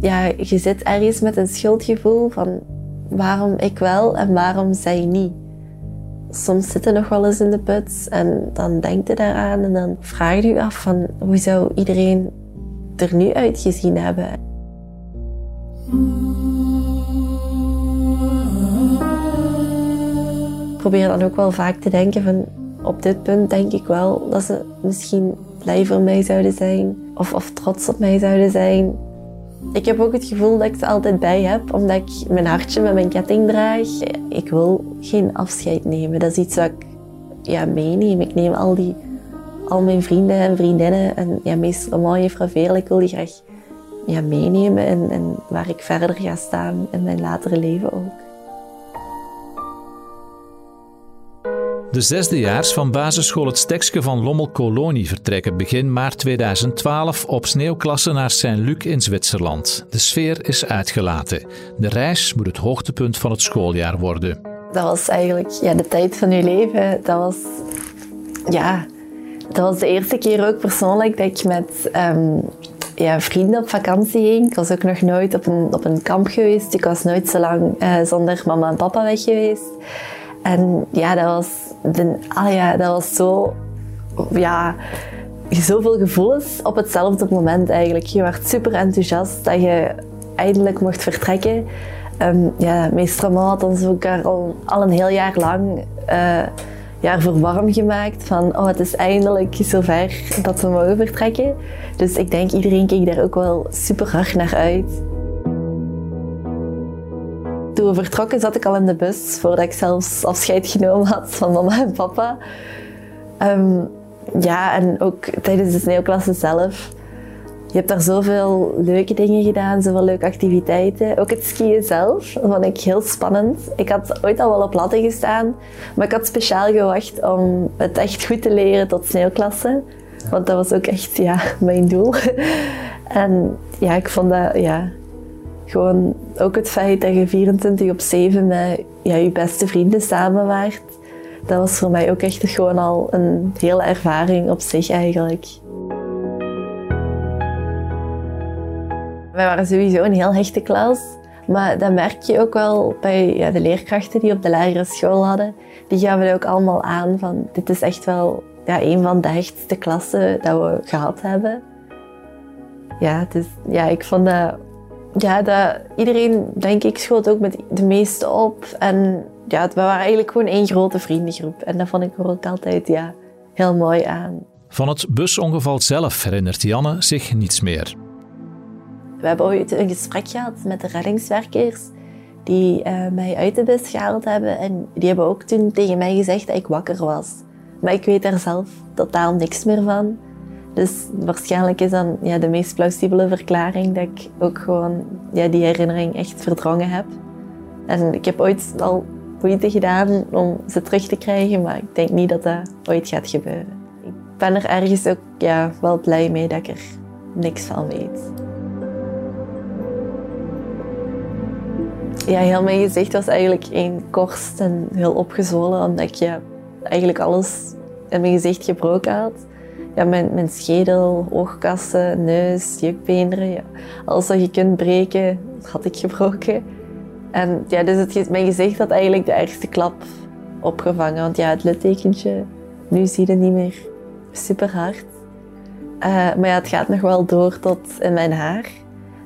ja, je zit ergens met een schuldgevoel van waarom ik wel en waarom zij niet. Soms zit je nog wel eens in de put en dan denkt je daaraan en dan vraag je je af van hoe zou iedereen er nu uitgezien hebben. Ik probeer dan ook wel vaak te denken van op dit punt denk ik wel dat ze misschien blij voor mij zouden zijn of, of trots op mij zouden zijn. Ik heb ook het gevoel dat ik ze altijd bij heb, omdat ik mijn hartje met mijn ketting draag. Ik wil geen afscheid nemen. Dat is iets wat ik ja, meeneem. Ik neem al, die, al mijn vrienden en vriendinnen en ja, meestal mooie juffrouw ik wil die graag ja, meenemen en, en waar ik verder ga staan in mijn latere leven ook. De zesdejaars van basisschool Het Stekske van Lommel-Kolonie vertrekken begin maart 2012 op sneeuwklasse naar Saint-Luc in Zwitserland. De sfeer is uitgelaten. De reis moet het hoogtepunt van het schooljaar worden. Dat was eigenlijk ja, de tijd van je leven. Dat was, ja, dat was de eerste keer ook persoonlijk dat ik met ehm, ja, vrienden op vakantie ging. Ik was ook nog nooit op een, op een kamp geweest. Ik was nooit zo lang uh, zonder mama en papa weg geweest. En ja, dat was, ah ja, dat was zo... Ja, zoveel gevoelens op hetzelfde moment eigenlijk. Je werd super enthousiast dat je eindelijk mocht vertrekken. Um, ja, meester had ons al, al een heel jaar lang uh, ja, voor warm gemaakt. Van, oh, het is eindelijk zover dat we mogen vertrekken. Dus ik denk, iedereen keek daar ook wel super hard naar uit toen we vertrokken zat ik al in de bus, voordat ik zelfs afscheid genomen had van mama en papa. Um, ja, en ook tijdens de sneeuwklasse zelf. Je hebt daar zoveel leuke dingen gedaan, zoveel leuke activiteiten. Ook het skiën zelf, vond ik heel spannend. Ik had ooit al wel op latten gestaan, maar ik had speciaal gewacht om het echt goed te leren tot sneeuwklasse. Want dat was ook echt ja, mijn doel. En ja, ik vond dat ja, gewoon ook het feit dat je 24 op 7 met ja, je beste vrienden samen waart. Dat was voor mij ook echt gewoon al een hele ervaring op zich eigenlijk. Wij waren sowieso een heel hechte klas. Maar dat merk je ook wel bij ja, de leerkrachten die op de lagere school hadden. Die gaven ook allemaal aan van dit is echt wel ja, een van de hechtste klassen dat we gehad hebben. Ja, dus, ja, ik vond dat ja, dat, iedereen, denk ik, schoot ook met de meeste op. En ja, we waren eigenlijk gewoon één grote vriendengroep. En dat vond ik er ook altijd ja, heel mooi aan. Van het busongeval zelf herinnert Janne zich niets meer. We hebben ooit een gesprek gehad met de reddingswerkers die uh, mij uit de bus gehaald hebben. En die hebben ook toen tegen mij gezegd dat ik wakker was. Maar ik weet daar zelf totaal niks meer van. Dus waarschijnlijk is dan ja, de meest plausibele verklaring dat ik ook gewoon ja, die herinnering echt verdrongen heb. En ik heb ooit al moeite gedaan om ze terug te krijgen, maar ik denk niet dat dat ooit gaat gebeuren. Ik ben er ergens ook ja, wel blij mee dat ik er niks van weet. Ja, heel mijn gezicht was eigenlijk één korst en heel opgezwollen, omdat ik ja, eigenlijk alles in mijn gezicht gebroken had ja, mijn, schedel, oogkassen, neus, jukbeenderen. Alles wat je kunt breken, had ik gebroken. En ja, dus het, mijn gezicht had eigenlijk de ergste klap opgevangen. Want ja, het littekentje, nu zie je het niet meer super hard. Uh, maar ja, het gaat nog wel door tot in mijn haar.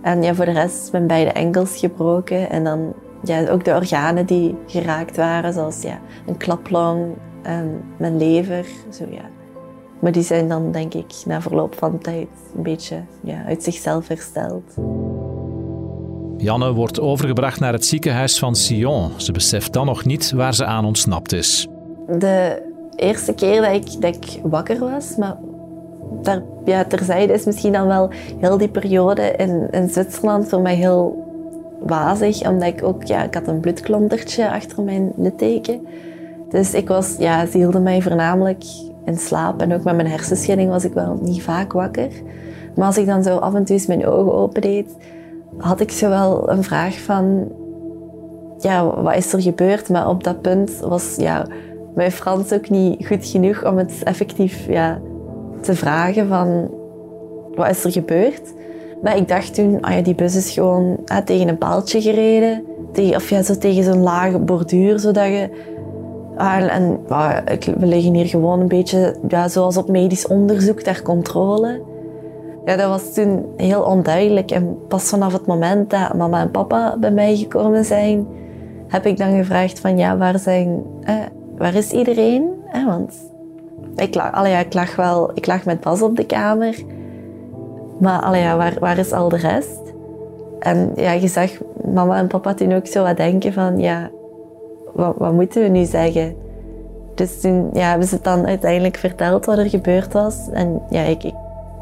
En ja, voor de rest mijn beide enkels gebroken. En dan ja, ook de organen die geraakt waren, zoals ja, een klaplong en mijn lever. Zo, ja. Maar die zijn dan, denk ik, na verloop van tijd een beetje ja, uit zichzelf hersteld. Janne wordt overgebracht naar het ziekenhuis van Sion. Ze beseft dan nog niet waar ze aan ontsnapt is. De eerste keer dat ik, dat ik wakker was, maar daar, ja, terzijde is misschien dan wel heel die periode in, in Zwitserland voor mij heel wazig. Omdat ik ook, ja, ik had een bloedklontertje achter mijn litteken. Dus ik was, ja, ze hielden mij voornamelijk in slaap. En ook met mijn hersenschudding was ik wel niet vaak wakker. Maar als ik dan zo af en toe eens mijn ogen opendeed, had ik zo wel een vraag van... Ja, wat is er gebeurd? Maar op dat punt was ja, mijn Frans ook niet goed genoeg om het effectief ja, te vragen van... Wat is er gebeurd? Maar ik dacht toen, ah ja, die bus is gewoon ah, tegen een paaltje gereden. Of ja, zo tegen zo'n lage borduur, zodat je... En ik, we liggen hier gewoon een beetje ja, zoals op medisch onderzoek ter controle. Ja, dat was toen heel onduidelijk. En pas vanaf het moment dat mama en papa bij mij gekomen zijn, heb ik dan gevraagd van ja, waar, zijn, eh, waar is iedereen? Want ik lag, allee, ik lag wel, ik lag met Bas op de kamer. Maar allee, ja, waar, waar is al de rest? En ja, je zag mama en papa toen ook zo wat denken van ja, wat, wat moeten we nu zeggen? Dus toen ja, hebben ze het dan uiteindelijk verteld wat er gebeurd was. En ja, ik, ik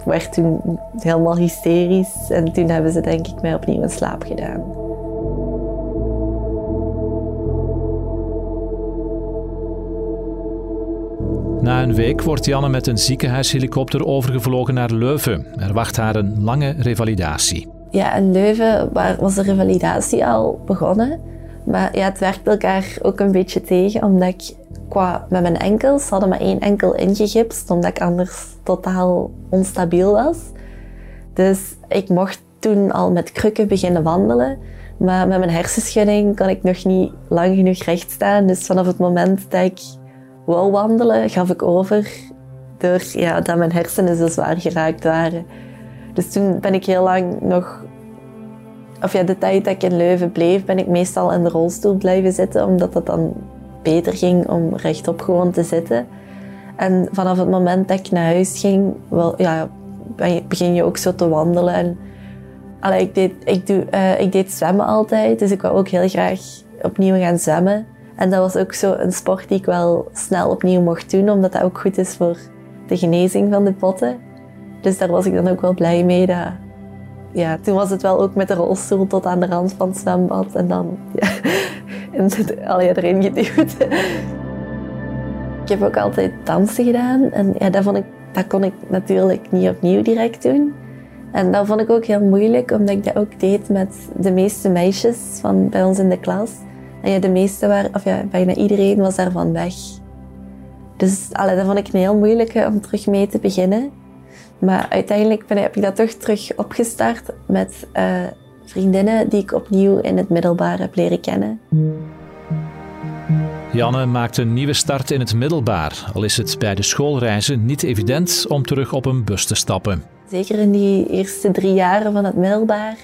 werd toen helemaal hysterisch. En toen hebben ze denk ik mij opnieuw in slaap gedaan. Na een week wordt Janne met een ziekenhuishelikopter overgevlogen naar Leuven. Er wacht haar een lange revalidatie. Ja, in Leuven was de revalidatie al begonnen. Maar ja, het werkt elkaar ook een beetje tegen, omdat ik qua met mijn enkels hadden maar één enkel ingegipst, omdat ik anders totaal onstabiel was. Dus ik mocht toen al met krukken beginnen wandelen. Maar met mijn hersenschudding kon ik nog niet lang genoeg recht staan. Dus vanaf het moment dat ik wou wandelen, gaf ik over door ja, dat mijn hersenen zo zwaar geraakt waren. Dus toen ben ik heel lang nog... Of ja, de tijd dat ik in Leuven bleef, ben ik meestal in de rolstoel blijven zitten, omdat dat dan beter ging om rechtop gewoon te zitten. En vanaf het moment dat ik naar huis ging, wel, ja, begin je ook zo te wandelen. En, allee, ik, deed, ik, doe, uh, ik deed zwemmen altijd, dus ik wou ook heel graag opnieuw gaan zwemmen. En dat was ook zo een sport die ik wel snel opnieuw mocht doen, omdat dat ook goed is voor de genezing van de potten. Dus daar was ik dan ook wel blij mee. Dat, ja, toen was het wel ook met de rolstoel tot aan de rand van het zwembad en dan ja, en allee, erin geduwd. Ik heb ook altijd dansen gedaan en ja, dat, vond ik, dat kon ik natuurlijk niet opnieuw direct doen. En dat vond ik ook heel moeilijk, omdat ik dat ook deed met de meeste meisjes van bij ons in de klas. En ja, de meeste waren, of ja, bijna iedereen was daarvan weg. Dus allee, dat vond ik een heel moeilijke om terug mee te beginnen. Maar uiteindelijk ben, heb ik dat toch terug opgestart met uh, vriendinnen die ik opnieuw in het middelbaar heb leren kennen. Janne maakt een nieuwe start in het middelbaar, al is het bij de schoolreizen niet evident om terug op een bus te stappen. Zeker in die eerste drie jaren van het middelbaar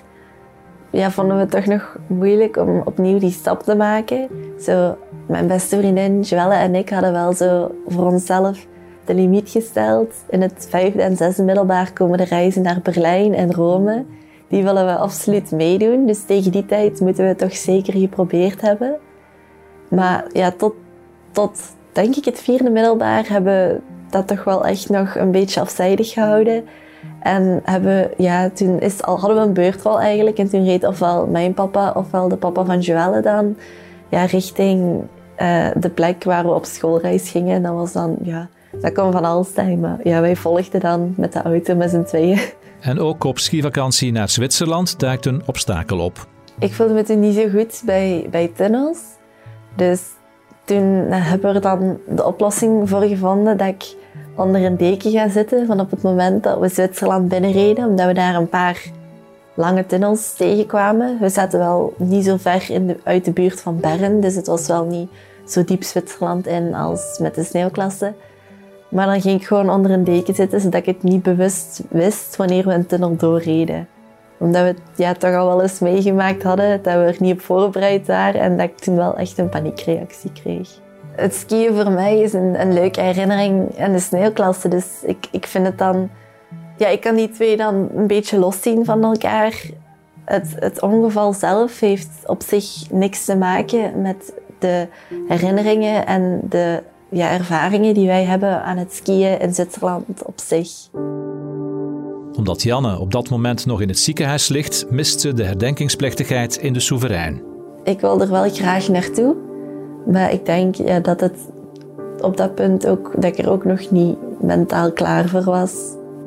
ja, vonden we het toch nog moeilijk om opnieuw die stap te maken. Zo, mijn beste vriendin Joelle en ik hadden wel zo voor onszelf de limiet gesteld. In het vijfde en zesde middelbaar komen de reizen naar Berlijn en Rome. Die willen we absoluut meedoen. Dus tegen die tijd moeten we het toch zeker geprobeerd hebben. Maar ja, tot, tot denk ik het vierde middelbaar hebben we dat toch wel echt nog een beetje afzijdig gehouden. En hebben, ja, toen is, al hadden we een beurtrol eigenlijk. En toen reed ofwel mijn papa ofwel de papa van Joelle dan ja, richting uh, de plek waar we op schoolreis gingen. En dat was dan, ja, dat kon van alles zijn. Maar ja, wij volgden dan met de auto met z'n tweeën. En ook op skivakantie naar Zwitserland duikt een obstakel op. Ik voelde me toen niet zo goed bij, bij tunnels. Dus toen hebben we er dan de oplossing voor gevonden dat ik onder een deken ga zitten van op het moment dat we Zwitserland binnenreden, omdat we daar een paar lange tunnels tegenkwamen. We zaten wel niet zo ver in de, uit de buurt van Bern, dus het was wel niet zo diep Zwitserland in als met de sneeuwklasse. Maar dan ging ik gewoon onder een deken zitten, zodat ik het niet bewust wist wanneer we een tunnel doorreden. Omdat we het toch al wel eens meegemaakt hadden, dat we er niet op voorbereid waren en dat ik toen wel echt een paniekreactie kreeg. Het skiën voor mij is een, een leuke herinnering aan de sneeuwklasse. Dus ik, ik vind het dan... Ja, ik kan die twee dan een beetje loszien van elkaar. Het, het ongeval zelf heeft op zich niks te maken met de herinneringen en de ja, ervaringen die wij hebben aan het skiën in Zwitserland op zich. Omdat Janne op dat moment nog in het ziekenhuis ligt, mist ze de herdenkingsplechtigheid in de Soeverein. Ik wil er wel graag naartoe, maar ik denk ja, dat het op dat punt ook, dat ik er ook nog niet mentaal klaar voor was.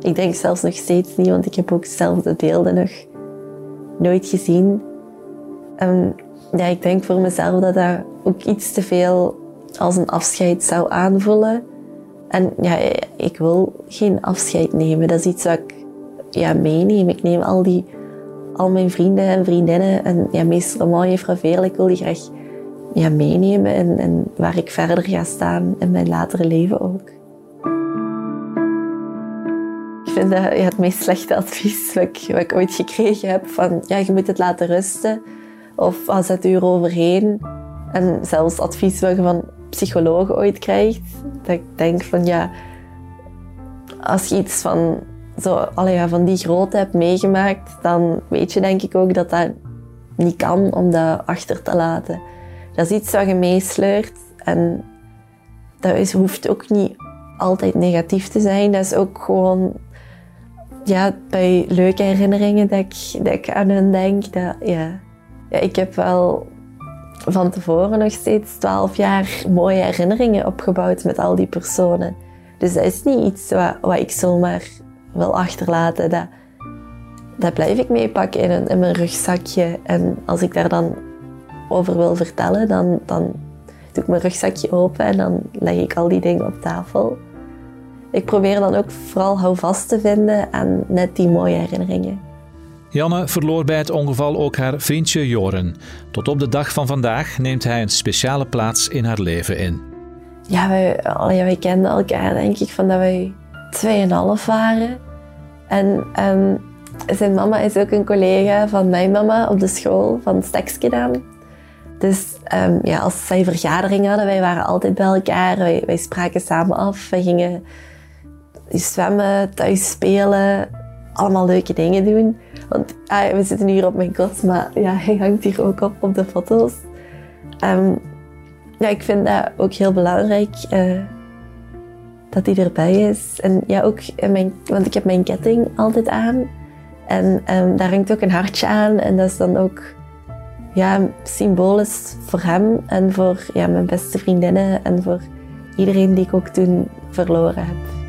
Ik denk zelfs nog steeds niet, want ik heb ook zelf de beelden nog nooit gezien. En ja, ik denk voor mezelf dat dat ook iets te veel als een afscheid zou aanvoelen. En ja, ik wil geen afscheid nemen. Dat is iets wat ik ja, meeneem. Ik neem al, die, al mijn vrienden en vriendinnen en ja, meester Roman, juffrouw Veerle, ik wil die graag ja, meenemen en, en waar ik verder ga staan in mijn latere leven ook. Ik vind dat ja, het meest slechte advies wat ik, wat ik ooit gekregen heb van ja, je moet het laten rusten of als het uur overheen. En zelfs advies wat je van psychologen ooit krijgt, dat ik denk van ja, als je iets van, zo, allee, ja, van die grootte hebt meegemaakt, dan weet je denk ik ook dat dat niet kan om dat achter te laten. Dat is iets wat je meesleurt en dat is, hoeft ook niet altijd negatief te zijn. Dat is ook gewoon ja, bij leuke herinneringen dat ik, dat ik aan hen denk. Dat, ja. Ja, ik heb wel van tevoren nog steeds twaalf jaar mooie herinneringen opgebouwd met al die personen. Dus dat is niet iets wat, wat ik zomaar wil achterlaten. Dat, dat blijf ik meepakken in, in mijn rugzakje. En als ik daar dan over wil vertellen, dan, dan doe ik mijn rugzakje open en dan leg ik al die dingen op tafel. Ik probeer dan ook vooral houvast te vinden aan net die mooie herinneringen. Janne verloor bij het ongeval ook haar vriendje Joren. Tot op de dag van vandaag neemt hij een speciale plaats in haar leven in. Ja, wij, wij kenden elkaar denk ik van dat wij 2,5 waren. En um, zijn mama is ook een collega van mijn mama op de school van Stekske Dus um, ja, als zij vergadering hadden, wij waren altijd bij elkaar. Wij, wij spraken samen af. We gingen zwemmen, thuis spelen, allemaal leuke dingen doen. Want ah, we zitten hier op mijn kot, maar ja, hij hangt hier ook op op de foto's. Um, ja, ik vind dat ook heel belangrijk uh, dat hij erbij is. En ja, ook mijn, want ik heb mijn ketting altijd aan. En um, daar hangt ook een hartje aan. En dat is dan ook ja, symbolisch voor hem en voor ja, mijn beste vriendinnen en voor iedereen die ik ook toen verloren heb.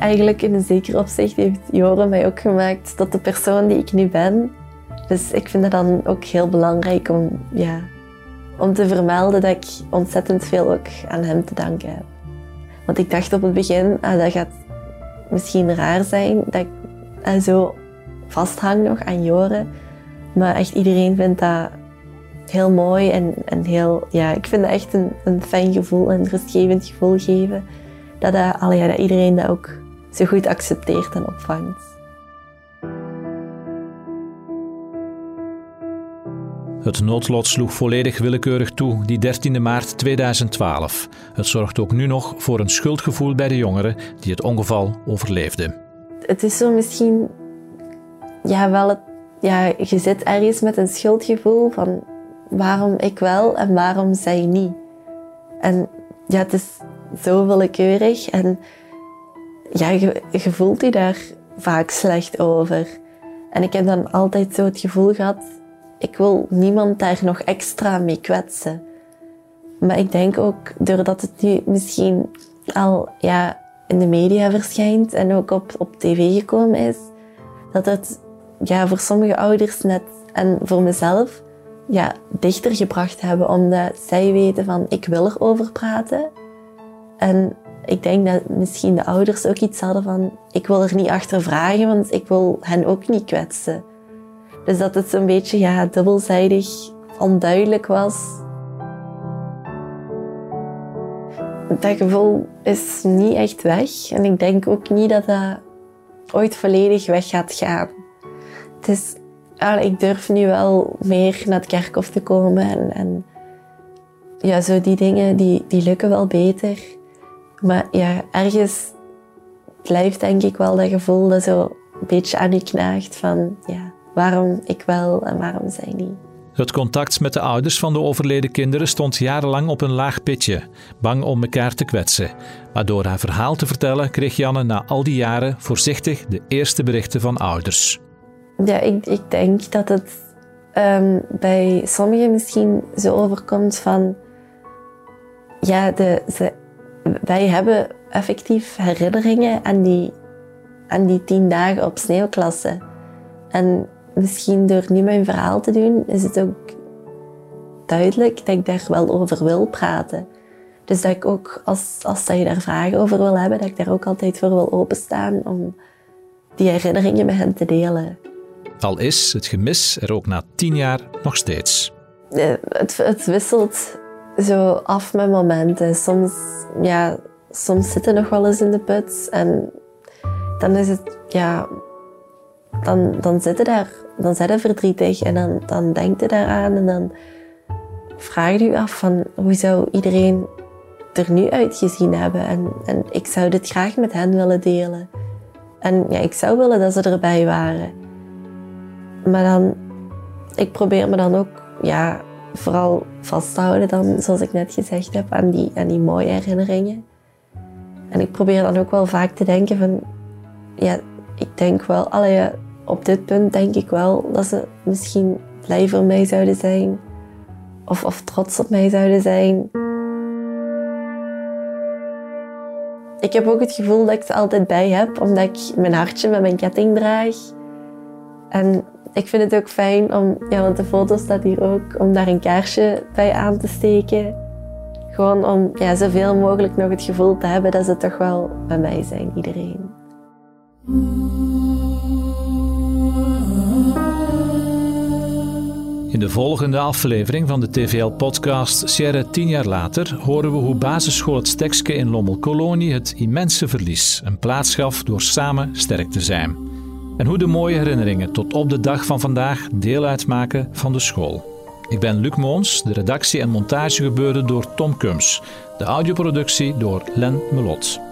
Eigenlijk in een zeker opzicht heeft Joren mij ook gemaakt tot de persoon die ik nu ben. Dus ik vind het dan ook heel belangrijk om, ja, om te vermelden dat ik ontzettend veel ook aan hem te danken heb. Want ik dacht op het begin, ah, dat gaat misschien raar zijn dat ik ah, zo vasthang nog aan Joren. Maar echt iedereen vindt dat heel mooi en, en heel, ja, ik vind dat echt een, een fijn gevoel, een rustgevend gevoel geven. Dat, dat, ja, dat iedereen dat ook zo goed accepteert en opvangt. Het noodlot sloeg volledig willekeurig toe die 13 maart 2012. Het zorgt ook nu nog voor een schuldgevoel bij de jongeren die het ongeval overleefden. Het is zo misschien ja, wel het, ja, je zit ergens met een schuldgevoel van waarom ik wel en waarom zij niet. En ja, het is zo willekeurig en ja, je, je voelt je daar vaak slecht over. En ik heb dan altijd zo het gevoel gehad, ik wil niemand daar nog extra mee kwetsen. Maar ik denk ook, doordat het nu misschien al ja, in de media verschijnt en ook op, op tv gekomen is, dat het ja, voor sommige ouders net en voor mezelf ja, dichter gebracht hebben, omdat zij weten van ik wil erover praten. En ik denk dat misschien de ouders ook iets hadden van ik wil er niet achter vragen, want ik wil hen ook niet kwetsen. Dus dat het zo'n beetje ja, dubbelzijdig onduidelijk was. Dat gevoel is niet echt weg en ik denk ook niet dat dat ooit volledig weg gaat gaan. Het is, ik durf nu wel meer naar het kerkhof te komen en, en ja, zo die dingen die, die lukken wel beter. Maar ja, ergens blijft denk ik wel dat gevoel dat zo een beetje aan je knaagt van ja, waarom ik wel en waarom zij niet. Het contact met de ouders van de overleden kinderen stond jarenlang op een laag pitje, bang om elkaar te kwetsen. Maar door haar verhaal te vertellen kreeg Janne na al die jaren voorzichtig de eerste berichten van ouders. Ja, ik, ik denk dat het um, bij sommigen misschien zo overkomt van... Ja, de, ze, wij hebben effectief herinneringen aan die, aan die tien dagen op sneeuwklasse. En misschien door nu mijn verhaal te doen, is het ook duidelijk dat ik daar wel over wil praten. Dus dat ik ook, als, als dat je daar vragen over wil hebben, dat ik daar ook altijd voor wil openstaan om die herinneringen met hen te delen. Al is het gemis er ook na tien jaar nog steeds. Eh, het, het wisselt zo af met momenten. Soms, ja, soms zitten nog wel eens in de put en dan is het, ja, dan, dan zit je daar, dan zit je verdrietig en dan, dan denk je daaraan en dan vraag je je af van hoe zou iedereen er nu uitgezien hebben. En, en ik zou dit graag met hen willen delen. En ja, ik zou willen dat ze erbij waren. Maar dan, ik probeer me dan ook, ja, vooral vast te houden dan, zoals ik net gezegd heb, aan die, aan die mooie herinneringen. En ik probeer dan ook wel vaak te denken van, ja, ik denk wel, allee, op dit punt denk ik wel dat ze misschien blij voor mij zouden zijn. Of, of trots op mij zouden zijn. Ik heb ook het gevoel dat ik ze altijd bij heb, omdat ik mijn hartje met mijn ketting draag. En ik vind het ook fijn om, ja, want de foto staat hier ook, om daar een kaarsje bij aan te steken. Gewoon om ja, zoveel mogelijk nog het gevoel te hebben dat ze toch wel bij mij zijn, iedereen. In de volgende aflevering van de TVL-podcast Sierra tien jaar later horen we hoe basisschool het Stekske in Lommelkolonie het immense verlies een plaats gaf door samen sterk te zijn. En hoe de mooie herinneringen tot op de dag van vandaag deel uitmaken van de school. Ik ben Luc Moons, de redactie en montage gebeurde door Tom Kums, de audioproductie door Len Melot.